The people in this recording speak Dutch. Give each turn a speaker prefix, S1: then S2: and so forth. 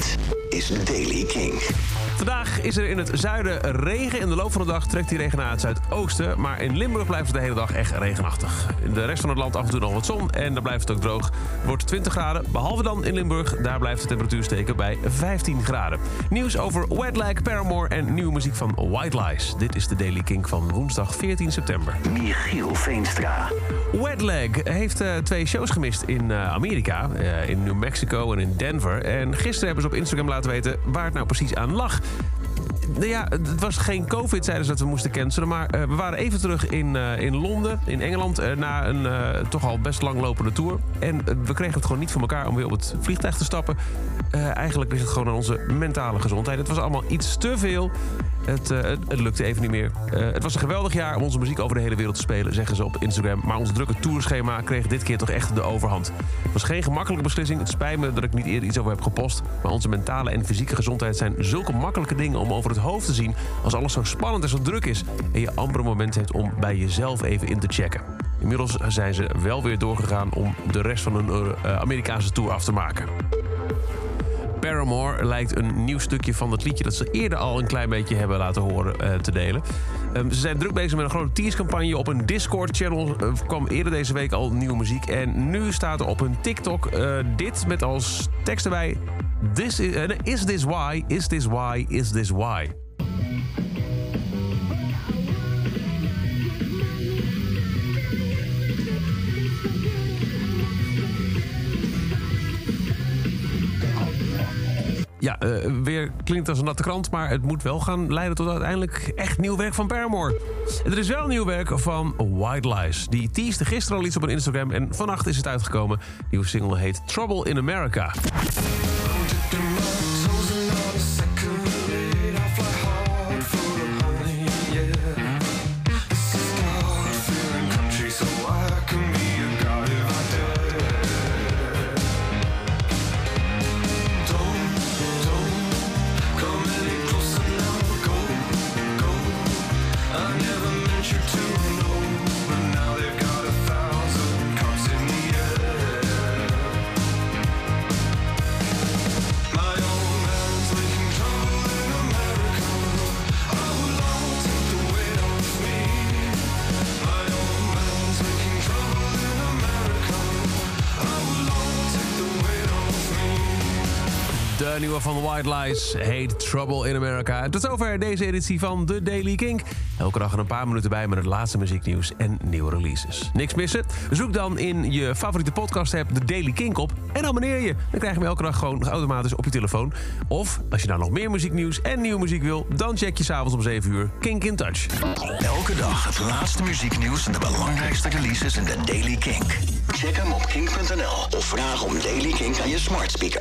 S1: Dit is Daily King.
S2: Vandaag is er in het zuiden regen. In de loop van de dag trekt die regen naar het zuidoosten. Maar in Limburg blijft het de hele dag echt regenachtig. In de rest van het land af en toe nog wat zon. En dan blijft het ook droog. Het wordt 20 graden. Behalve dan in Limburg. Daar blijft de temperatuur steken bij 15 graden. Nieuws over Wetlag, Paramore en nieuwe muziek van White Lies. Dit is de Daily King van woensdag 14 september.
S1: Michiel Veenstra.
S2: Wetlag heeft uh, twee shows gemist in uh, Amerika. Uh, in New Mexico en in Denver. En gisteren hebben ze op Instagram laten weten waar het nou precies aan lag. Nou ja, het was geen COVID, zeiden ze dat we moesten cancelen. Maar uh, we waren even terug in, uh, in Londen, in Engeland, uh, na een toch al best langlopende tour. En we kregen het gewoon niet voor elkaar om weer op het vliegtuig te stappen. eigenlijk ligt het gewoon aan onze mentale gezondheid. Het was allemaal iets te veel. Het, het, het, lukte even niet meer. het was een geweldig jaar om onze muziek over de hele wereld te spelen, zeggen ze op Instagram. Maar ons drukke tourschema kreeg dit keer toch echt de overhand. Het was geen gemakkelijke beslissing. Het spijt me dat ik niet eerder iets over heb gepost. Maar onze mentale en fysieke gezondheid zijn zulke makkelijke dingen om over het hoofd te zien als alles zo spannend en zo druk is en je amper een moment heeft om bij jezelf even in te checken. Inmiddels zijn ze wel weer doorgegaan om de rest van hun uh, Amerikaanse tour af te maken. Paramore lijkt een nieuw stukje van het liedje dat ze eerder al een klein beetje hebben laten horen uh, te delen. Um, ze zijn druk bezig met een grote tease-campagne. Op een Discord-channel uh, kwam eerder deze week al nieuwe muziek. En nu staat er op hun TikTok uh, dit met als tekst erbij... This is, is this why? Is this why? Is this why? Ja, uh, weer klinkt als een natte krant, maar het moet wel gaan leiden tot uiteindelijk echt nieuw werk van Paramore. Er is wel nieuw werk van White Lies. Die teaste gisteren al iets op een Instagram en vannacht is het uitgekomen. Nieuwe single heet Trouble in America. De nieuwe van White Lies heet Trouble in America. Tot zover deze editie van The Daily Kink. Elke dag er een paar minuten bij met het laatste muzieknieuws en nieuwe releases. Niks missen? Zoek dan in je favoriete podcast app The Daily Kink op en abonneer je. Dan krijg je hem elke dag gewoon automatisch op je telefoon. Of als je nou nog meer muzieknieuws en nieuwe muziek wil... dan check je s'avonds om 7 uur Kink in Touch.
S1: Elke dag het laatste muzieknieuws en de belangrijkste releases in The Daily Kink. Check hem op kink.nl of vraag om Daily Kink aan je smart speaker.